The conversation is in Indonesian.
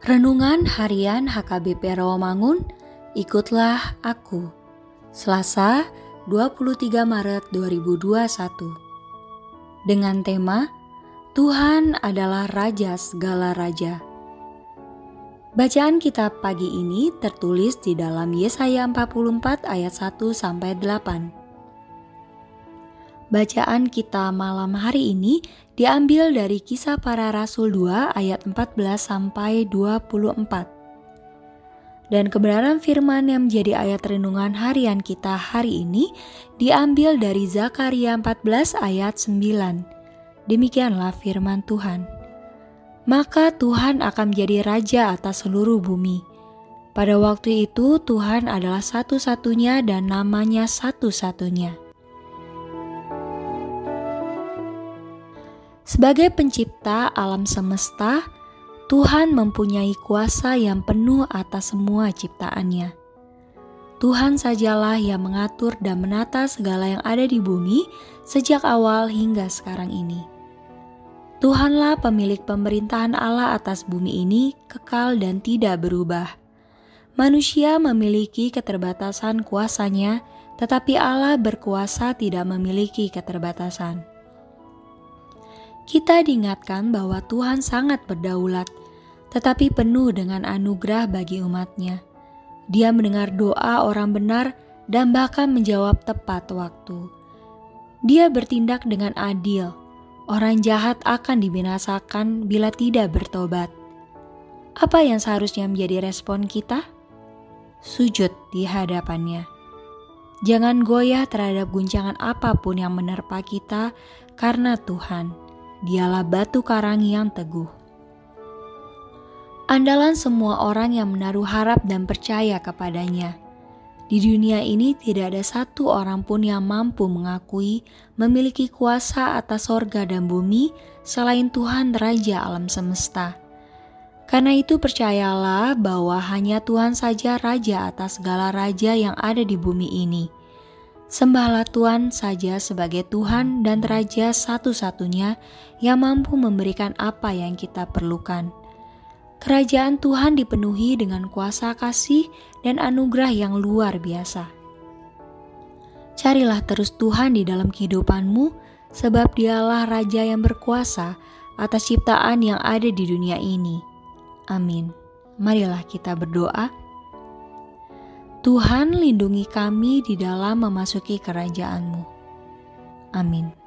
Renungan Harian HKBP Rawamangun, ikutlah aku. Selasa, 23 Maret 2021. Dengan tema Tuhan adalah raja segala raja. Bacaan kitab pagi ini tertulis di dalam Yesaya 44 ayat 1 sampai 8. Bacaan kita malam hari ini diambil dari Kisah Para Rasul 2 ayat 14 sampai 24. Dan kebenaran firman yang menjadi ayat renungan harian kita hari ini diambil dari Zakaria 14 ayat 9. Demikianlah firman Tuhan. Maka Tuhan akan menjadi raja atas seluruh bumi. Pada waktu itu Tuhan adalah satu-satunya dan namanya satu-satunya. Sebagai pencipta alam semesta, Tuhan mempunyai kuasa yang penuh atas semua ciptaannya. Tuhan sajalah yang mengatur dan menata segala yang ada di bumi sejak awal hingga sekarang ini. Tuhanlah pemilik pemerintahan Allah atas bumi ini kekal dan tidak berubah. Manusia memiliki keterbatasan kuasanya, tetapi Allah berkuasa tidak memiliki keterbatasan kita diingatkan bahwa Tuhan sangat berdaulat, tetapi penuh dengan anugerah bagi umatnya. Dia mendengar doa orang benar dan bahkan menjawab tepat waktu. Dia bertindak dengan adil. Orang jahat akan dibinasakan bila tidak bertobat. Apa yang seharusnya menjadi respon kita? Sujud di hadapannya. Jangan goyah terhadap guncangan apa pun yang menerpa kita, karena Tuhan dialah batu karang yang teguh. Andalan semua orang yang menaruh harap dan percaya kepadanya. Di dunia ini tidak ada satu orang pun yang mampu mengakui memiliki kuasa atas sorga dan bumi selain Tuhan Raja alam semesta. Karena itu percayalah bahwa hanya Tuhan saja Raja atas segala raja yang ada di bumi ini. Sembahlah Tuhan saja sebagai Tuhan dan Raja satu-satunya yang mampu memberikan apa yang kita perlukan. Kerajaan Tuhan dipenuhi dengan kuasa kasih dan anugerah yang luar biasa. Carilah terus Tuhan di dalam kehidupanmu, sebab Dialah Raja yang berkuasa atas ciptaan yang ada di dunia ini. Amin. Marilah kita berdoa. Tuhan lindungi kami di dalam memasuki kerajaan-Mu. Amin.